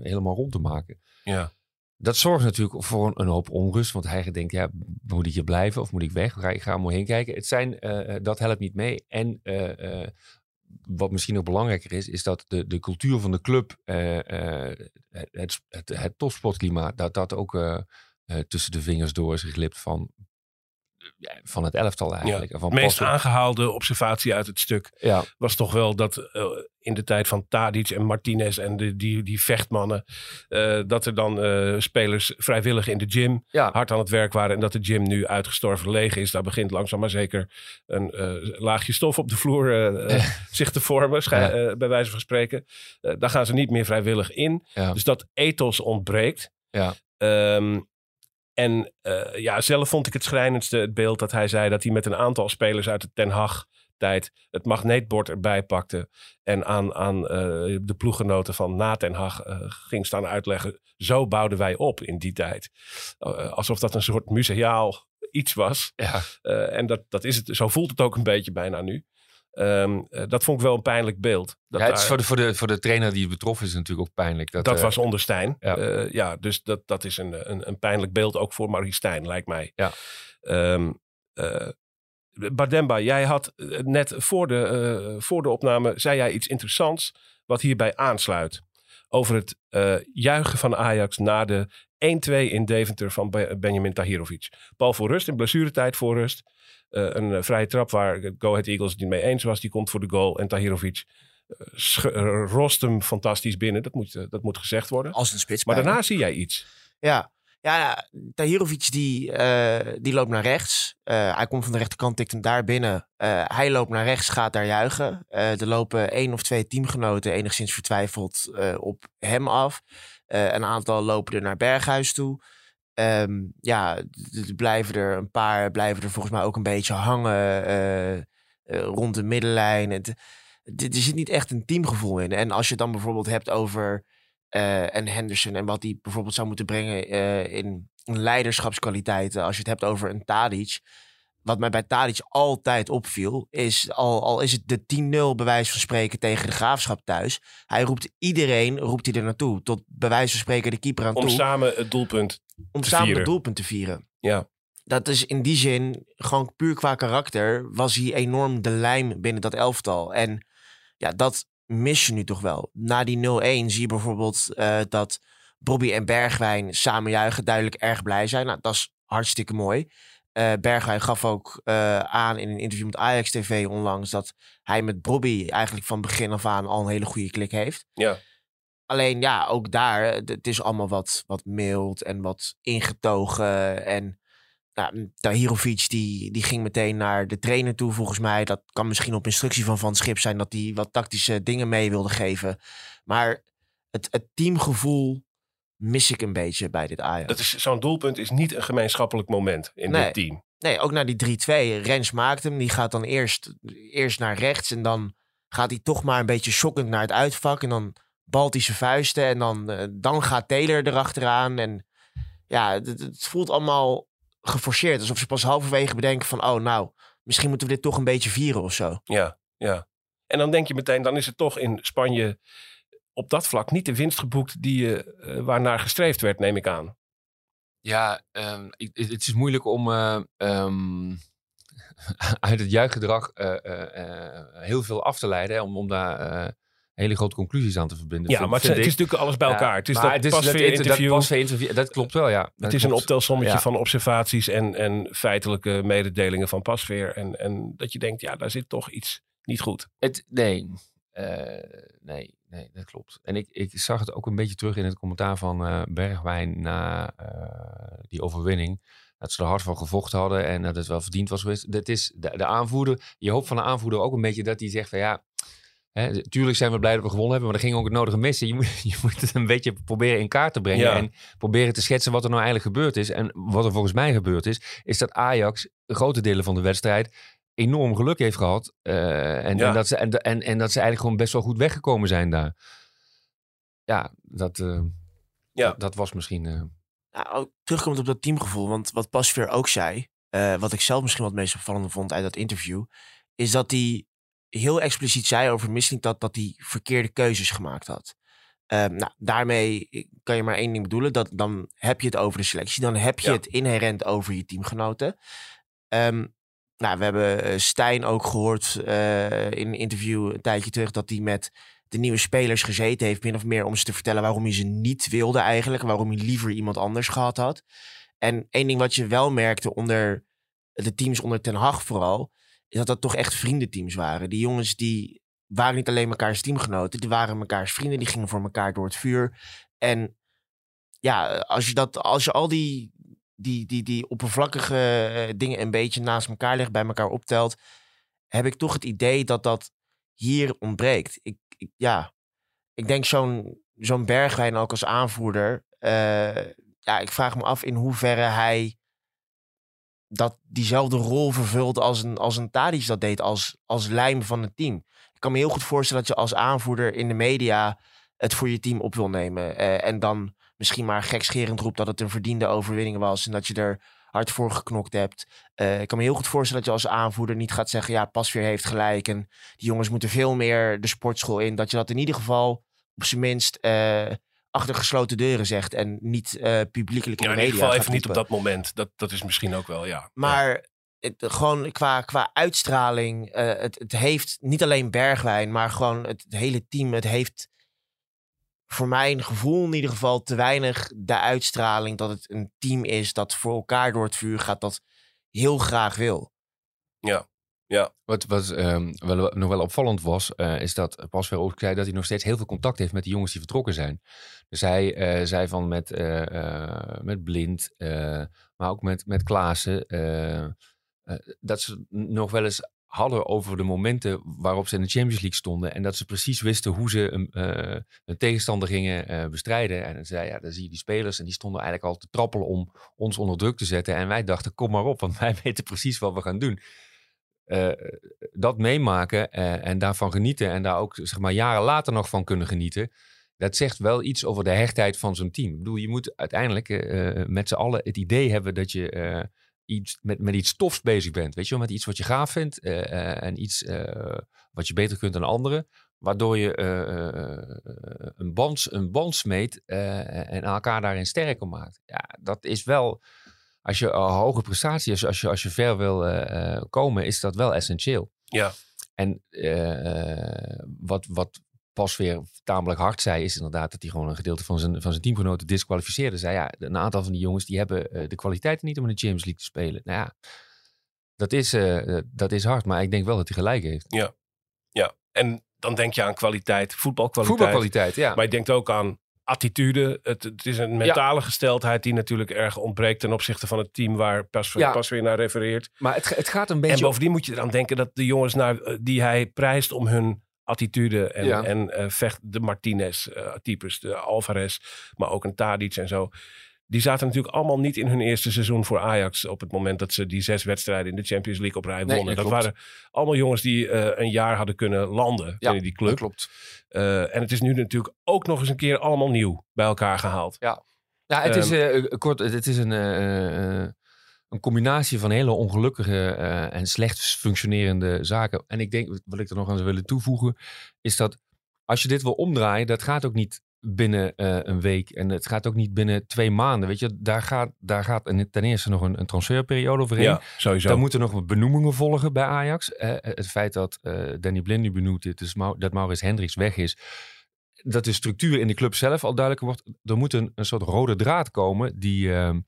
helemaal rond te maken. ja. Dat zorgt natuurlijk voor een, een hoop onrust. Want hij denkt, ja, moet ik hier blijven of moet ik weg? Ga- Ik ga er maar heen kijken. Het zijn, dat helpt niet mee. En wat misschien nog belangrijker is, is dat de, de cultuur van de club, eh, eh, het, het, het, topsportklimaat, dat dat ook eh, tussen de vingers door is geglipt van, van het elftal eigenlijk. En Van Het meest aangehaalde observatie uit het stuk Ja, was toch wel dat eh, in de tijd van Tadic en Martinez en de, die, die vechtmannen, eh, dat er dan eh, spelers vrijwillig in de gym ja, hard aan het werk waren en dat de gym nu uitgestorven leeg is. Daar begint langzaam maar zeker een laagje stof op de vloer zich te vormen, bij wijze van spreken. Daar gaan ze niet meer vrijwillig in. Dus dat ethos ontbreekt. ja. Ehm, en eh, ja, zelf vond ik het schrijnendste het beeld dat hij zei dat hij met een aantal spelers uit de Ten Hag tijd het magneetbord erbij pakte en aan, aan eh, de ploeggenoten van na Ten Hag eh, ging staan uitleggen. Zo bouwden wij op in die tijd. Alsof dat een soort museaal iets was. ja. En dat, dat is het, zo voelt het ook een beetje bijna nu. Ehm, eh, dat vond ik wel een pijnlijk beeld. Dat, ja het is voor, de, voor, de, voor de trainer die het betroffen is natuurlijk ook pijnlijk. Dat, dat eh, was onder Stijn. ja. Ja, ja dus dat, dat is een, een, een pijnlijk beeld ook voor Marie Stijn, lijkt mij. Ja. Ehm, eh, Bademba, jij had eh, net voor de, eh, voor de opname, zei jij iets interessants wat hierbij aansluit. Over het eh, juichen van Ajax na de 1-2 in Deventer van Be- Benjamin Tahirovic. Bal voor rust, in blessuretijd voor rust. Eh, een eh, vrije trap waar Go Ahead Eagles het niet mee eens was. Die komt voor de goal en Tahirovic eh, rost hem fantastisch binnen. Dat moet, dat moet gezegd worden. Als een spits. Maar daarna zie jij iets. Ja, ja, Tahirovic die, die loopt naar rechts. Hij komt van de rechterkant, tikt hem daar binnen. Hij loopt naar rechts, gaat daar juichen. Er lopen één of twee teamgenoten enigszins vertwijfeld op hem af. Een aantal lopen er naar Berghuis toe. Ehm, ja, blijven er een paar blijven er volgens mij ook een beetje hangen eh, eh, rond de middenlijn. Het, er zit niet echt een teamgevoel in. En als je het dan bijvoorbeeld hebt over eh, en Henderson en wat hij bijvoorbeeld zou moeten brengen in leiderschapskwaliteiten. Als je het hebt over een Tadic. Wat mij bij Tadic altijd opviel, is al, al is het de 10-0 bewijs van spreken tegen de graafschap thuis. Hij roept iedereen, roept hij er naartoe. Tot bewijs van spreken de keeper aan Om toe. samen het doelpunt. om te samen vieren. het doelpunt te vieren. Ja. Dat is in die zin, gewoon puur qua karakter, was hij enorm de lijm binnen dat elftal. En ja, dat mis je nu toch wel. Na die 0-1 zie je bijvoorbeeld eh, dat Bobby en Bergwijn samen juichen, duidelijk erg blij zijn. Nou, dat is hartstikke mooi. Bergwijn gaf ook eh, aan in een interview met Ajax TV onlangs dat hij met Bobby eigenlijk van begin af aan al een hele goede klik heeft. Ja. Alleen ja, ook daar, eh, het is allemaal wat, wat mild en wat ingetogen. En nou, Tahirovic die, die ging meteen naar de trainer toe volgens mij. Dat kan misschien op instructie van Van Schip zijn dat hij wat tactische dingen mee wilde geven. Maar het, het teamgevoel mis ik een beetje bij dit Ajax. Dat is, zo'n doelpunt is niet een gemeenschappelijk moment in Nee. dit team. Nee, ook naar die 3-2. Rens maakt hem. Die gaat dan eerst, eerst naar rechts. En dan gaat hij toch maar een beetje shockend naar het uitvak. En dan balt hij zijn vuisten. En dan, eh, dan gaat Taylor erachteraan. En ja, het voelt allemaal geforceerd. Alsof ze pas halverwege bedenken van... Oh, nou, misschien moeten we dit toch een beetje vieren of zo. Ja, ja. En dan denk je meteen, dan is het toch in Spanje op dat vlak niet de winst geboekt die, je eh, waarnaar gestreefd werd, neem ik aan. Ja, ehm, ik- het is moeilijk om eh, ehm, uit het juichgedrag eh, eh, eh, heel veel af te leiden. Hè, om, om daar eh, hele grote conclusies aan te verbinden. Ja, vind- maar het, vind het is natuurlijk alles bij Ja, elkaar. Het is dat het is pas dat weer inter- interview. Dat, pasveer interview, dat klopt wel, ja. Dat het is een optelsommetje Ja. van observaties en, en feitelijke mededelingen van Pasveer. En, en dat je denkt, ja, daar zit toch iets niet goed. Het, nee, Eh, nee, nee. dat klopt. En ik, ik zag het ook een beetje terug in het commentaar van eh, Bergwijn na eh, die overwinning. Dat ze er hard voor gevochten hadden en dat het wel verdiend was geweest. Dat is de, de aanvoerder. Je hoopt van de aanvoerder ook een beetje dat hij zegt van ja. Hè, tuurlijk zijn we blij dat we gewonnen hebben, maar er ging ook het nodige missen. Je moet, je moet het een beetje proberen in kaart te brengen. Ja. En proberen te schetsen wat er nou eigenlijk gebeurd is. En wat er volgens mij gebeurd is, is dat Ajax grote delen van de wedstrijd enorm geluk heeft gehad. eh, en, Ja. en, dat ze, en, en, en dat ze eigenlijk gewoon best wel goed weggekomen zijn daar. Ja, dat, eh, Ja. dat, dat was misschien... eh, Nou, ook terugkomend op dat teamgevoel, want wat Pasveer ook zei, eh, wat ik zelf misschien wat meest opvallende vond uit dat interview, is dat hij heel expliciet zei over Missling dat, dat hij verkeerde keuzes gemaakt had. Ehm, nou, daarmee kan je maar één ding bedoelen, dat dan heb je het over de selectie, dan heb je Ja. het inherent over je teamgenoten. Ehm, nou, we hebben eh, Stijn ook gehoord eh, in een interview een tijdje terug dat hij met de nieuwe spelers gezeten heeft, min of meer om ze te vertellen waarom hij ze niet wilde eigenlijk, waarom hij liever iemand anders gehad had. En één ding wat je wel merkte onder de teams onder Ten Hag vooral, is dat dat toch echt vriendenteams waren. Die jongens die waren niet alleen mekaars teamgenoten, die waren mekaars vrienden, die gingen voor elkaar door het vuur. En ja, als je, dat, als je al die, die, die, die oppervlakkige eh, dingen een beetje naast elkaar legt, bij elkaar optelt, heb ik toch het idee dat dat hier ontbreekt. Ik, ik, ja, ik denk zo'n zo'n Bergwijn ook als aanvoerder. eh, ja, ik vraag me af in hoeverre hij dat diezelfde rol vervult als een, als een Tadic dat deed, als, als lijm van het team. Ik kan me heel goed voorstellen dat je als aanvoerder in de media het voor je team op wil nemen. eh, en dan misschien maar gekscherend roept dat het een verdiende overwinning was en dat je er hard voor geknokt hebt. Eh, ik kan me heel goed voorstellen dat je als aanvoerder niet gaat zeggen, ja, Pasveer heeft gelijk en die jongens moeten veel meer de sportschool in. Dat je dat in ieder geval op zijn minst eh, achter gesloten deuren zegt en niet eh publiekelijk in Ja, de in ieder geval even niet op dat moment. Dat, dat is misschien ook wel, ja. Maar het, gewoon qua, qua uitstraling, het, het heeft niet alleen Bergwijn, maar gewoon het, het hele team. Het heeft voor mijn gevoel in ieder geval te weinig de uitstraling dat het een team is dat voor elkaar door het vuur gaat, dat heel graag wil. Wat, wat ehm, wel, nog wel opvallend was, eh, is dat Pasveer ook zei dat hij nog steeds heel veel contact heeft met de jongens die vertrokken zijn. Dus hij eh, zei van met, eh, eh, met Blind, eh, maar ook met, met Klaassen, dat ze nog wel eens hadden over de momenten waarop ze in de Champions League stonden. En dat ze precies wisten hoe ze een, eh, tegenstander gingen eh, bestrijden. En zei ja, dan zie je die spelers en die stonden eigenlijk al te trappelen om ons onder druk te zetten. En wij dachten, kom maar op, want wij weten precies wat we gaan doen. Eh, dat meemaken en daarvan genieten en daar ook zeg maar, jaren later nog van kunnen genieten, dat zegt wel iets over de hechtheid van zo'n team. Ik bedoel, je moet uiteindelijk met z'n allen het idee hebben dat je iets, met, met iets tofs bezig bent. Weet je wel, met iets wat je gaaf vindt eh, eh, en iets eh, wat je beter kunt dan anderen. Waardoor je een, band, een band smeet en elkaar daarin sterker maakt. Ja, dat is wel als je een hoge prestatie, als je, als je, als je ver wil komen, is dat wel essentieel. Ja. En wat, wat pas weer tamelijk hard zei, is inderdaad dat hij gewoon een gedeelte van zijn, van zijn teamgenoten disqualificeerde. Zei ja, een aantal van die jongens die hebben eh, de kwaliteiten niet om in de Champions League te spelen. Nou ja, dat is, eh, dat is hard, maar ik denk wel dat hij gelijk heeft. Ja, en dan denk je aan kwaliteit, voetbalkwaliteit. Voetbalkwaliteit, ja. Maar je denkt ook aan attitude. Het, het is een mentale gesteldheid die natuurlijk erg ontbreekt ten opzichte van het team waar pas, Ja. pas weer naar refereert. Maar het, het gaat een En beetje... bovendien moet je eraan denken dat de jongens naar, eh, die hij prijst om hun attitude en, Ja. en eh, vecht de Martinez-types, de Alvarez, maar ook een Tadic en zo. Die zaten natuurlijk allemaal niet in hun eerste seizoen voor Ajax op het moment dat ze die zes wedstrijden in de Champions League op rij Nee, wonnen. dat waren allemaal jongens die eh, een jaar hadden kunnen landen Ja, in die dat club. klopt. Eh, en het is nu natuurlijk ook nog eens een keer allemaal nieuw bij elkaar gehaald. Ja, het is, Ehm, eh, kort, het is een, eh, eh, een combinatie van hele ongelukkige eh, en slecht functionerende zaken. En ik denk, wat ik er nog aan zou willen toevoegen, is dat als je dit wil omdraaien, dat gaat ook niet binnen eh, een week. En het gaat ook niet binnen twee maanden. Weet je, daar gaat, daar gaat ten eerste nog een, een transferperiode overheen. Ja, sowieso. Dan moeten nog benoemingen volgen bij Ajax. Eh, het feit dat Danny Blind nu benoemd is, dus Mau- dat Maurits Hendricks weg is. Dat de structuur in de club zelf al duidelijker wordt. Er moet een, een soort rode draad komen die ehm,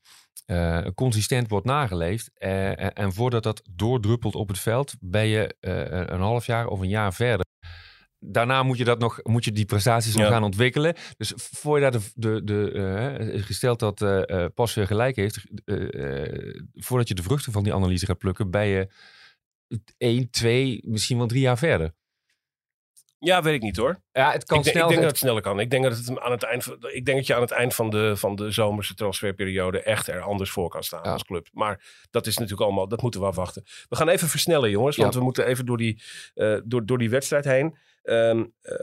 eh, consistent wordt nageleefd. Eh, en, en voordat dat doordruppelt op het veld, ben je eh, een half jaar of een jaar verder. daarna moet je, dat nog, moet je die prestaties nog Ja. gaan ontwikkelen. Dus voor je daar de, de, de, eh, gesteld dat eh eh, Pas weer gelijk heeft, eh, eh, voordat je de vruchten van die analyse gaat plukken, ben je 1, 2, misschien wel drie jaar verder. Ja, weet ik niet hoor. Ja, het kan ik, denk- snel. ik denk dat het- sneller kan. Ik denk dat, het hem aan het eind, van- ik denk dat je aan het eind van de, van de zomerse transferperiode echt er anders voor kan staan Ja. als club. Maar dat is natuurlijk allemaal, dat moeten we afwachten. We gaan even versnellen, jongens, want Ja. we moeten even door die, eh, door, door die wedstrijd heen. Ehm, eh,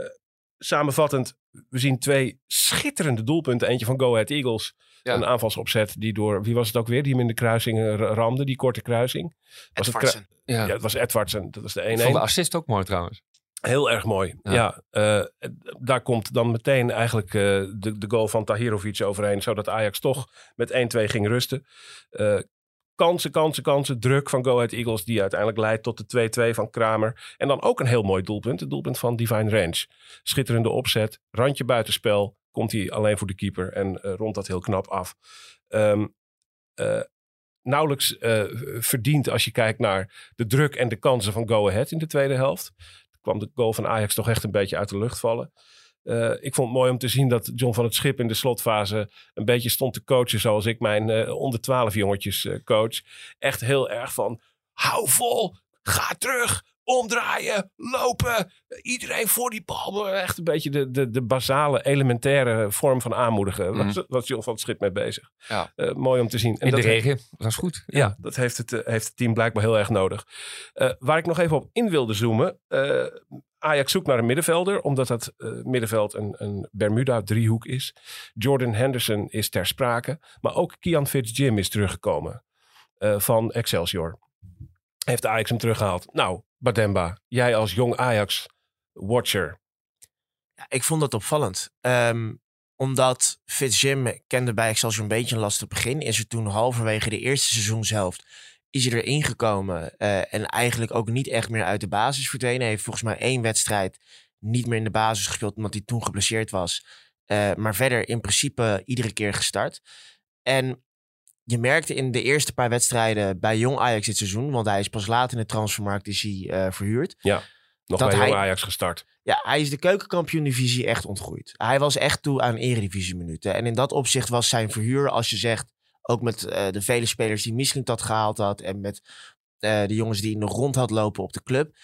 samenvattend, we zien twee schitterende doelpunten. Eentje van Go Ahead Eagles. Ja. Een aanvalsopzet die door, wie was het ook weer, die hem in de kruising eh, ramde, die korte kruising. Was het ja. Ja, het was Edwardsen, dat was de 1-1. Ik vond de assist ook mooi trouwens. Heel erg mooi. Ja. Ja. eh, daar komt dan meteen eigenlijk eh, de, de goal van Tahirovic overheen. Zodat Ajax toch met 1-2 ging rusten. Eh, kansen, kansen, kansen. Druk van Go Ahead Eagles die uiteindelijk leidt tot de 2-2 van Kramer. En dan ook een heel mooi doelpunt. Het doelpunt van Divine Range. Schitterende opzet. Randje buitenspel. Komt hij alleen voor de keeper. En rondt dat heel knap af. Eh, nauwelijks eh, verdiend als je kijkt naar de druk en de kansen van Go Ahead in de tweede helft kwam de goal van Ajax toch echt een beetje uit de lucht vallen. Eh, ik vond het mooi om te zien dat John van het Schip in de slotfase een beetje stond te coachen zoals ik mijn eh, onder 12 jongetjes eh, coach. Echt heel erg van hou vol, ga terug, omdraaien, lopen. Iedereen voor die bal. Echt een beetje de, de, de basale, elementaire vorm van aanmoedigen. Mhm. Was, was John van het Schip mee bezig. Ja. Eh, mooi om te zien. En In de dat- regen. Dat is goed. ja, dat heeft het, eh, heeft het team blijkbaar heel erg nodig. Eh, waar ik nog even op in wilde zoomen. eh, Ajax zoekt naar een middenvelder, omdat dat eh, middenveld een, een Bermuda-driehoek is. Jordan Henderson is ter sprake. Maar ook Kian Fitzjim is teruggekomen eh, van Excelsior. Heeft Ajax hem teruggehaald. Nou, Bademba, jij als jong Ajax-watcher. Ja, ik vond dat opvallend. Ehm, omdat Fitzjim kende bij Excelsior een beetje een lastig begin. Is er toen halverwege de eerste seizoenshelft is hij erin gekomen. eh, en eigenlijk ook niet echt meer uit de basis verdwenen. Heeft volgens mij één wedstrijd niet meer in de basis gespeeld. Omdat hij toen geblesseerd was. Eh, maar verder in principe iedere keer gestart. En je merkte in de eerste paar wedstrijden bij Jong Ajax dit seizoen. Want hij is pas laat in de transfermarkt is hij, eh, verhuurd. Nog Dat bij jong Ajax gestart. Ja, hij is de keukenkampioen-divisie echt ontgroeid. Hij was echt toe aan eredivisie-minuten. En in dat opzicht was zijn verhuur, als je zegt... ook met eh, de vele spelers die misschien dat gehaald had... en met eh, de jongens die hij nog rond had lopen op de club...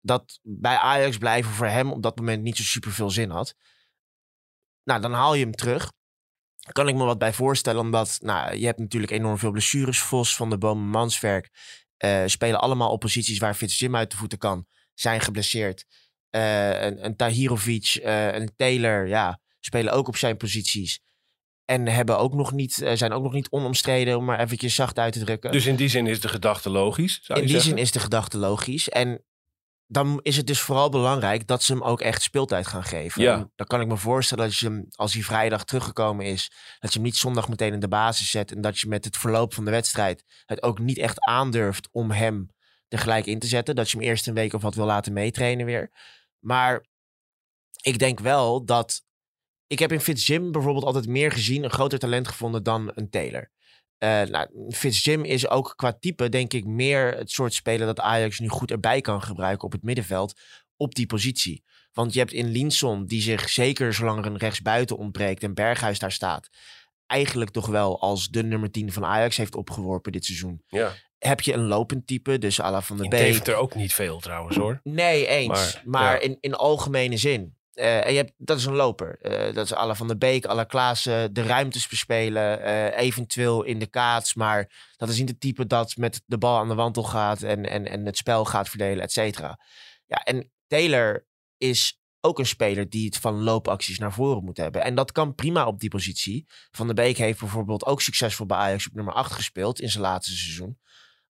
dat bij Ajax blijven voor hem op dat moment niet zo super veel zin had. Nou, dan haal je hem terug. Kan ik me wat bij voorstellen, omdat nou, je hebt natuurlijk enorm veel blessures. Vos, Van de Boom, Manswerk eh, spelen allemaal op posities waar Fitzjim uit de voeten kan. Zijn geblesseerd. Eh, een, een Tahirovic, eh, een Taylor, ja, spelen ook op zijn posities. En hebben ook nog niet, zijn ook nog niet onomstreden, om maar eventjes zacht uit te drukken. Dus in die zin is de gedachte logisch, zou In je die zeggen? zin is de gedachte logisch. En dan is het dus vooral belangrijk dat ze hem ook echt speeltijd gaan geven. Ja. Dan kan ik me voorstellen dat je hem, als hij vrijdag teruggekomen is, dat je hem niet zondag meteen in de basis zet. En dat je met het verloop van de wedstrijd het ook niet echt aandurft om hem er gelijk in te zetten. Dat je hem eerst een week of wat wil laten meetrainen weer. Maar ik denk wel dat. Ik heb in Fitzjim bijvoorbeeld altijd meer gezien, een groter talent gevonden dan een Taylor. Eh nou, Fitzjim is ook qua type, denk ik, meer het soort speler dat Ajax nu goed erbij kan gebruiken op het middenveld op die positie. Want je hebt in Linson, die zich zeker zolang er een rechtsbuiten ontbreekt en Berghuis daar staat, eigenlijk toch wel als de nummer 10 van Ajax heeft opgeworpen dit seizoen. Ja. Heb je een lopend type, dus à la Van de Beek. Deventer ook niet veel trouwens hoor. Nee, eens. Maar, Maar, ja. in, in algemene zin. Eh, en je hebt, dat is een loper. Eh, dat is Alla van der Beek, Alla Klaassen. De ruimtes bespelen. eh, eventueel in de kaats. Maar dat is niet het type dat met de bal aan de wandel gaat. En, en, en het spel gaat verdelen, et cetera. Ja, en Taylor is ook een speler die het van loopacties naar voren moet hebben. En dat kan prima op die positie. Van der Beek heeft bijvoorbeeld ook succesvol bij Ajax op nummer 8 gespeeld in zijn laatste seizoen.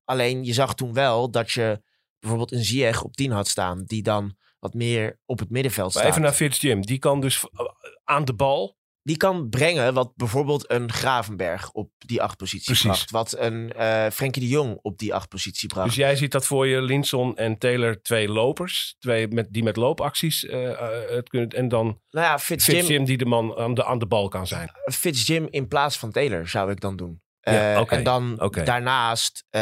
Alleen je zag toen wel dat je bijvoorbeeld een Ziyech op 10 had staan. Die dan wat meer op het middenveld Maar staat. even naar Fitzjim. Die kan dus eh, aan de bal. Die kan brengen wat bijvoorbeeld een Gravenberg op die acht positie Precies. bracht. Wat een eh Frenkie de Jong op die acht positie bracht. Dus jij ziet dat voor je, Linson en Taylor, twee lopers. Twee met, die met loopacties eh, het kunnen. En dan nou ja, Fitzjim, Fitzjim die de man aan de, aan de bal kan zijn. Fitzjim in plaats van Taylor zou ik dan doen. Ja, Eh, oké, En dan daarnaast, eh,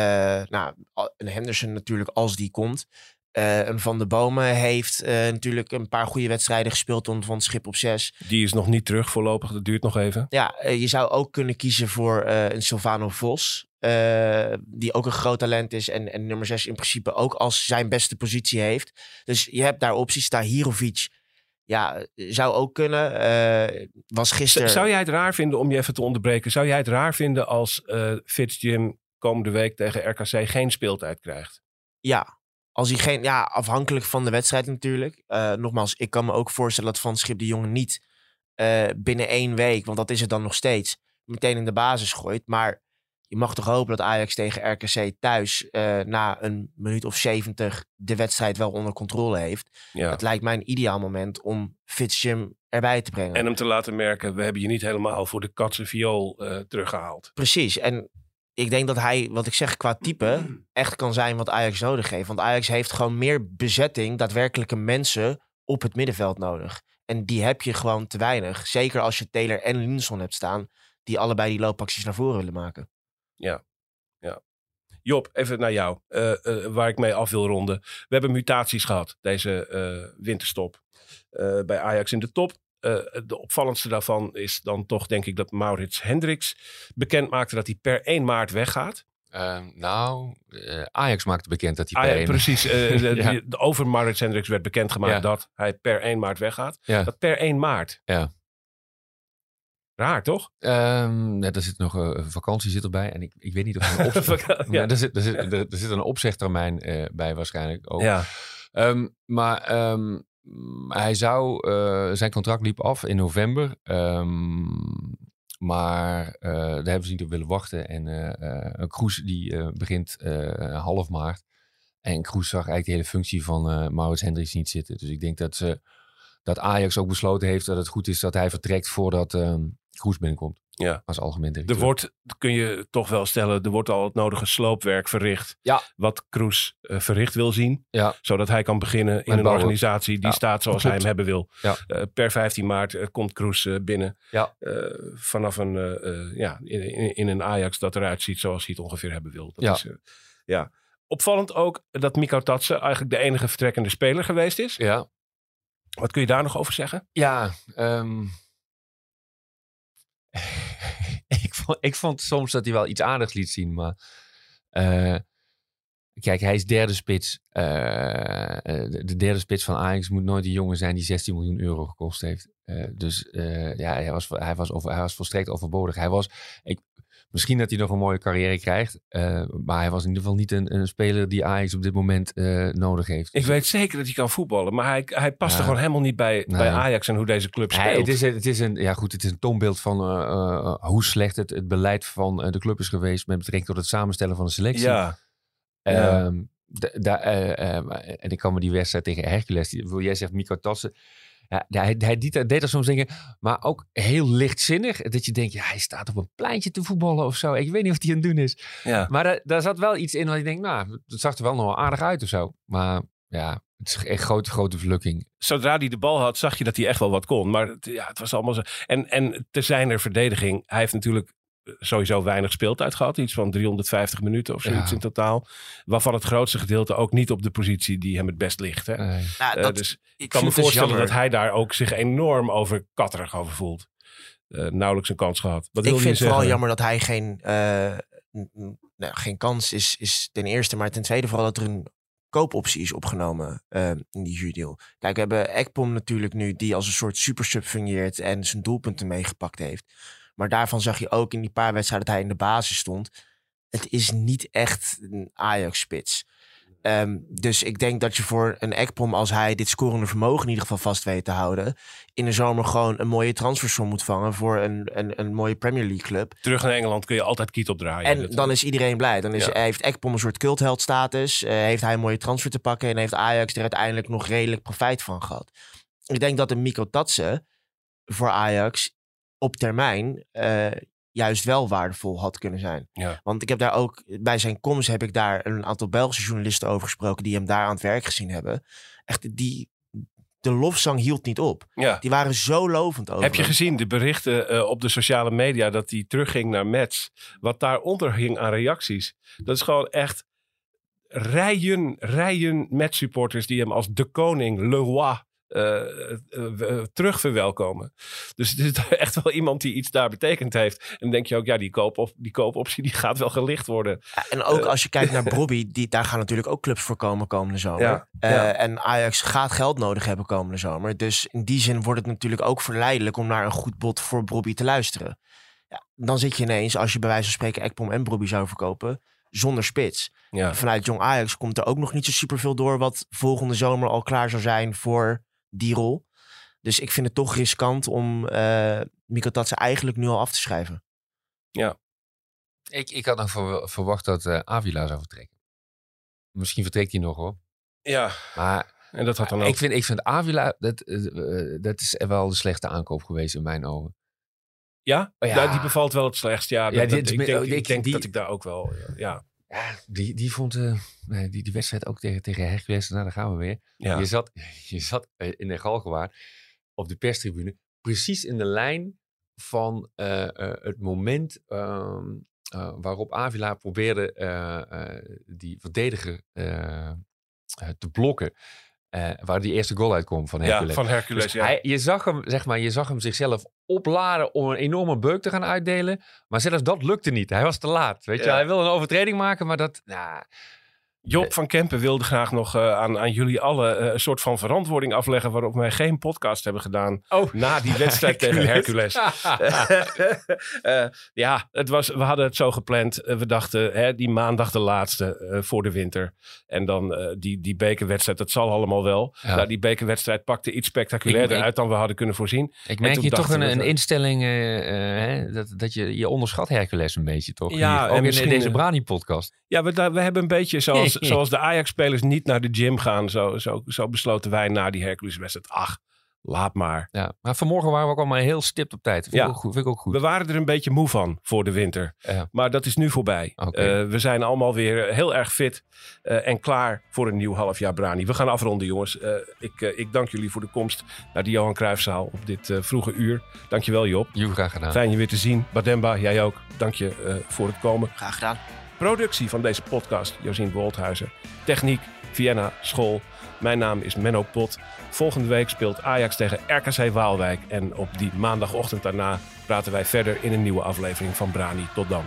nou, een Henderson natuurlijk als die komt. Eh, een Van de Bomen heeft eh, natuurlijk een paar goede wedstrijden gespeeld onder van Schip op zes. Die is nog niet terug voorlopig. Dat duurt nog even. Ja, eh, je zou ook kunnen kiezen voor een Silvano Vos. die ook een groot talent is. En, en nummer 6 in principe ook als zijn beste positie heeft. Dus je hebt daar opties. Stahirovic ja, zou ook kunnen. Was gisteren... Zou jij het raar vinden, om je even te onderbreken, zou jij het raar vinden als eh Fitzjim komende week tegen RKC geen speeltijd krijgt? Ja, als hij geen... Ja, afhankelijk van de wedstrijd natuurlijk. Eh, nogmaals, ik kan me ook voorstellen dat Van Schip de jongen niet eh, binnen één week... want dat is het dan nog steeds, meteen in de basis gooit. Maar je mag toch hopen dat Ajax tegen RKC thuis... eh, na een minuut of 70 de wedstrijd wel onder controle heeft. Ja. Het lijkt mij een ideaal moment om Fitzjim erbij te brengen. En hem te laten merken, we hebben je niet helemaal voor de katse viool eh, teruggehaald. Precies. En ik denk dat hij, wat ik zeg, qua type echt kan zijn wat Ajax nodig heeft. Want Ajax heeft gewoon meer bezetting, daadwerkelijke mensen op het middenveld nodig. En die heb je gewoon te weinig. Zeker als je Taylor en Linson hebt staan, die allebei die loopacties naar voren willen maken. Job, even naar jou, eh, eh, waar ik mee af wil ronden. We hebben mutaties gehad deze eh, winterstop bij Ajax in de top. Eh, de opvallendste daarvan is dan toch, denk ik, dat Maurits Hendricks bekend maakte dat hij per 1 maart weggaat. Ehm, nou, eh, Ajax maakte bekend dat hij Ah, per ja, één- precies. eh, de- Ja. de- over Maurits Hendricks werd bekendgemaakt Ja. dat hij per 1 maart weggaat. Ja. Dat per 1 maart. Ja. Raar, toch? Ehm, ja, er zit nog een vakantie zit erbij. En ik, ik weet niet of er een, op... Ja. er, zit, er, zit, er, er zit een opzegtermijn eh, bij waarschijnlijk. Ook. Ja. Ehm, maar ehm, mm, hij zou, eh, zijn contract liep af in november. Ehm, maar eh, daar hebben ze niet op willen wachten. En eh Kroes die begint half maart. En Kroes zag eigenlijk de hele functie van Maurits Hendricks niet zitten. Dus ik denk dat, ze, dat Ajax ook besloten heeft dat het goed is dat hij vertrekt voordat ehm Kroes binnenkomt. Ja. Als algemeen Er directeur. wordt, kun je toch wel stellen, er wordt al het nodige sloopwerk verricht. Ja. Wat Kroes eh, verricht wil zien. Ja. Zodat hij kan beginnen in Met een bouwen. organisatie die Ja, staat zoals hij hem hebben wil. Ja. Eh, per 15 maart eh, komt Kroes binnen. Ja. Eh, vanaf een, ja, in, in, in een Ajax dat eruit ziet zoals hij het ongeveer hebben wil. Dat Ja. Is, eh, ja. Opvallend ook dat Miko Tatsen eigenlijk de enige vertrekkende speler geweest is. Ja, Wat kun je daar nog over zeggen? Ja, ehm, ik vond soms dat hij wel iets aardigs liet zien, maar eh, kijk, hij is derde spits. Eh, eh, de, de derde spits van Ajax moet nooit een jongen zijn die 16 miljoen euro gekost heeft. Dus ja, hij was, hij, was over, hij was volstrekt overbodig. Hij was, ik, misschien dat hij nog een mooie carrière krijgt, eh, maar hij was in ieder geval niet een, een speler die Ajax op dit moment eh, nodig heeft. Ik weet zeker dat hij kan voetballen, maar hij, hij past er Ja. gewoon helemaal niet bij, Nee. bij Ajax en hoe deze club Ja, speelt. het, is, het, is een, ja, goed, het is een toonbeeld van eh, hoe slecht het, het beleid van de club is geweest met betrekking tot het samenstellen van de selectie. ja, ja. Ehm, eh, eh, en ik kan me die wedstrijd tegen Hercules, die, wil jij zegt Miko Tatsen, ja, hij, hij deed, deed er soms dingen, maar ook heel lichtzinnig. Dat je denkt, ja, hij staat op een pleintje te voetballen of zo. Ik weet niet wat hij aan het doen is. ja. Maar daar, daar zat wel iets in wat je denkt, nou, het zag er wel nog wel aardig uit of zo. Maar ja, het is echt grote, grote verlukking. zodra hij de bal had, zag je dat hij echt wel wat kon. Maar het, ja, het was allemaal zo. En, en te zijn er verdediging, hij heeft natuurlijk sowieso weinig speeltijd gehad. Iets van 350 minuten of zoiets Ja. in totaal. Waarvan het grootste gedeelte ook niet op de positie die hem het best ligt. Hè? Nou, Eh, dat, dus ik kan me vind het dus voorstellen jammer. dat hij daar ook zich enorm over katterig over voelt. Eh, nauwelijks een kans gehad. Wat ik vind het vooral jammer dat hij geen, eh, nou, geen kans is, is ten eerste. Maar ten tweede vooral dat er een koopoptie is opgenomen in die huurdeal. Kijk, we hebben Ekpom natuurlijk nu die als een soort supersub fungeert en zijn doelpunten meegepakt heeft. Maar daarvan zag je ook in die paar wedstrijden dat hij in de basis stond. Het is niet echt een Ajax-spits. Ehm, dus ik denk dat je voor een Ekpom, als hij dit scorende vermogen in ieder geval vast weet te houden, in de zomer gewoon een mooie transfersom moet vangen voor een, een, een mooie Premier League club. Terug naar Engeland kun je altijd kiet opdraaien. En dan is iedereen blij. Dan is, Ja. heeft Ekpom een soort cultheldstatus. eh, heeft hij een mooie transfer te pakken. En heeft Ajax er uiteindelijk nog redelijk profijt van gehad. Ik denk dat een Miko Tatsen voor Ajax op termijn eh, juist wel waardevol had kunnen zijn. Ja. Want ik heb daar ook, bij zijn komst heb ik daar een aantal Belgische journalisten over gesproken die hem daar aan het werk gezien hebben. Echt, die, de lofzang hield niet op. ja. Die waren zo lovend over Heb je gezien de berichten eh, op de sociale media dat hij terugging naar Mets? Wat daaronder hing aan reacties. Dat is gewoon echt. rijen, rijen met supporters die hem als de koning, le roi, eh, eh, terug verwelkomen. Dus het is echt wel iemand die iets daar betekend heeft. En dan denk je ook, ja, die, koop, die koopoptie die gaat wel gelicht worden. Ja, en ook als je kijkt naar Bobby, die, daar gaan natuurlijk ook clubs voor komen komende zomer. Ja, ja. En Ajax gaat geld nodig hebben komende zomer. Dus in die zin wordt het natuurlijk ook verleidelijk om naar een goed bod voor Bobby te luisteren. Ja, dan zit je ineens, als je bij wijze van spreken Ekpom en Bobby zou verkopen, zonder spits. Vanuit Jong Ajax komt er ook nog niet zo superveel door wat volgende zomer al klaar zou zijn voor die rol. Dus ik vind het toch riskant om eh Mikko Tatsen eigenlijk nu al af te schrijven. Ik, ik had nog ver- verwacht dat eh, Avila zou vertrekken. Misschien vertrekt hij nog hoor. ja, Maar en dat had dan ook... ik vind, ik vind Avila, dat, eh, eh, dat is wel de slechte aankoop geweest in mijn ogen. ja? Oh ja. Ja, die bevalt wel het slechtst. Ja, Ja, dat- dit- ik denk, ik- ik denk die- dat ik daar ook wel... Ja, Ja, die, die vond eh, die, die wedstrijd ook tegen, tegen Hercules. Nou, daar gaan we weer. ja. Je zat, je zat eh, in de Galgenwaard op de perstribune. Precies in de lijn van eh, het moment ehm, eh, waarop Avila probeerde die verdediger te blokken. Eh, waar die eerste goal uitkwam van ja, Hercules. van Hercules, Dus ja. hij, je, zag hem, zeg maar, je zag hem zichzelf opladen om een enorme beuk te gaan uitdelen. Maar zelfs dat lukte niet. Hij was te laat. Weet je? Ja. Hij wilde een overtreding maken, maar dat... Nou, Job van Kempen wilde graag nog eh, aan, aan jullie allen eh, een soort van verantwoording afleggen waarop wij geen podcast hebben gedaan Oh. na die wedstrijd tegen Hercules. Eh, ja, het was, we hadden het zo gepland. Eh, we dachten, hè, die maandag de laatste eh, voor de winter. En dan eh, die, die bekerwedstrijd, dat zal allemaal wel. Ja. Nou, die bekerwedstrijd pakte iets spectaculairder Ik- uit dan we hadden kunnen voorzien. Ik merk je toch een, een instelling eh, eh, hè, dat, dat je, je onderschat Hercules een beetje, toch? Ja, Hier, en ook in deze eh, Brani-podcast. Ja, we, we hebben een beetje zoals, zoals de Ajax-spelers niet naar de gym gaan. Zo, zo, zo besloten wij na die Hercules-wedstrijd. Ach, laat maar. Ja. Maar vanmorgen waren we ook allemaal heel stipt op tijd. Vind, Ja. ik, ook goed, vind ik ook goed. We waren er een beetje moe van voor de winter. Ja. Maar dat is nu voorbij. Eh, we zijn allemaal weer heel erg fit eh, en klaar voor een nieuw halfjaar Brani. We gaan afronden, jongens. Eh, ik, ik dank jullie voor de komst naar de Johan Cruijffzaal op dit eh, vroege uur. Dankjewel, Job. Joe, graag gedaan. Fijn je weer te zien. Bademba, jij ook. Dank je eh, voor het komen. Graag gedaan. Productie van deze podcast, Josien Wolthuizen. Techniek, Vienna, School. Mijn naam is Menno Pot. Volgende week speelt Ajax tegen RKC Waalwijk. En op die maandagochtend daarna praten wij verder in een nieuwe aflevering van Brani. Tot dan.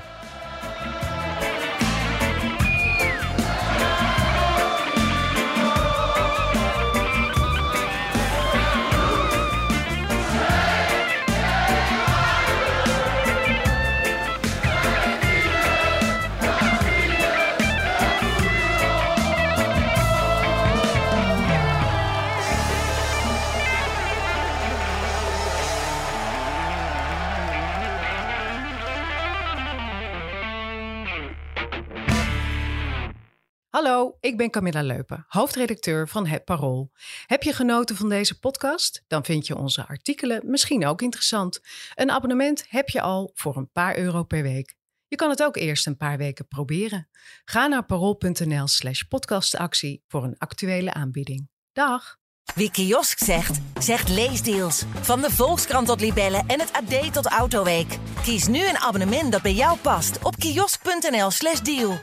Ik ben Camilla Leupen, hoofdredacteur van Het Parool. Heb je genoten van deze podcast? Dan vind je onze artikelen misschien ook interessant. Een abonnement heb je al voor een paar euro per week. Je kan het ook eerst een paar weken proberen. Ga naar parool.nl slash podcastactie voor een actuele aanbieding. Dag! Wie kiosk zegt, zegt leesdeals. Van de Volkskrant tot Libellen en het AD tot Autoweek. Kies nu een abonnement dat bij jou past op kiosk.nl/slash deal.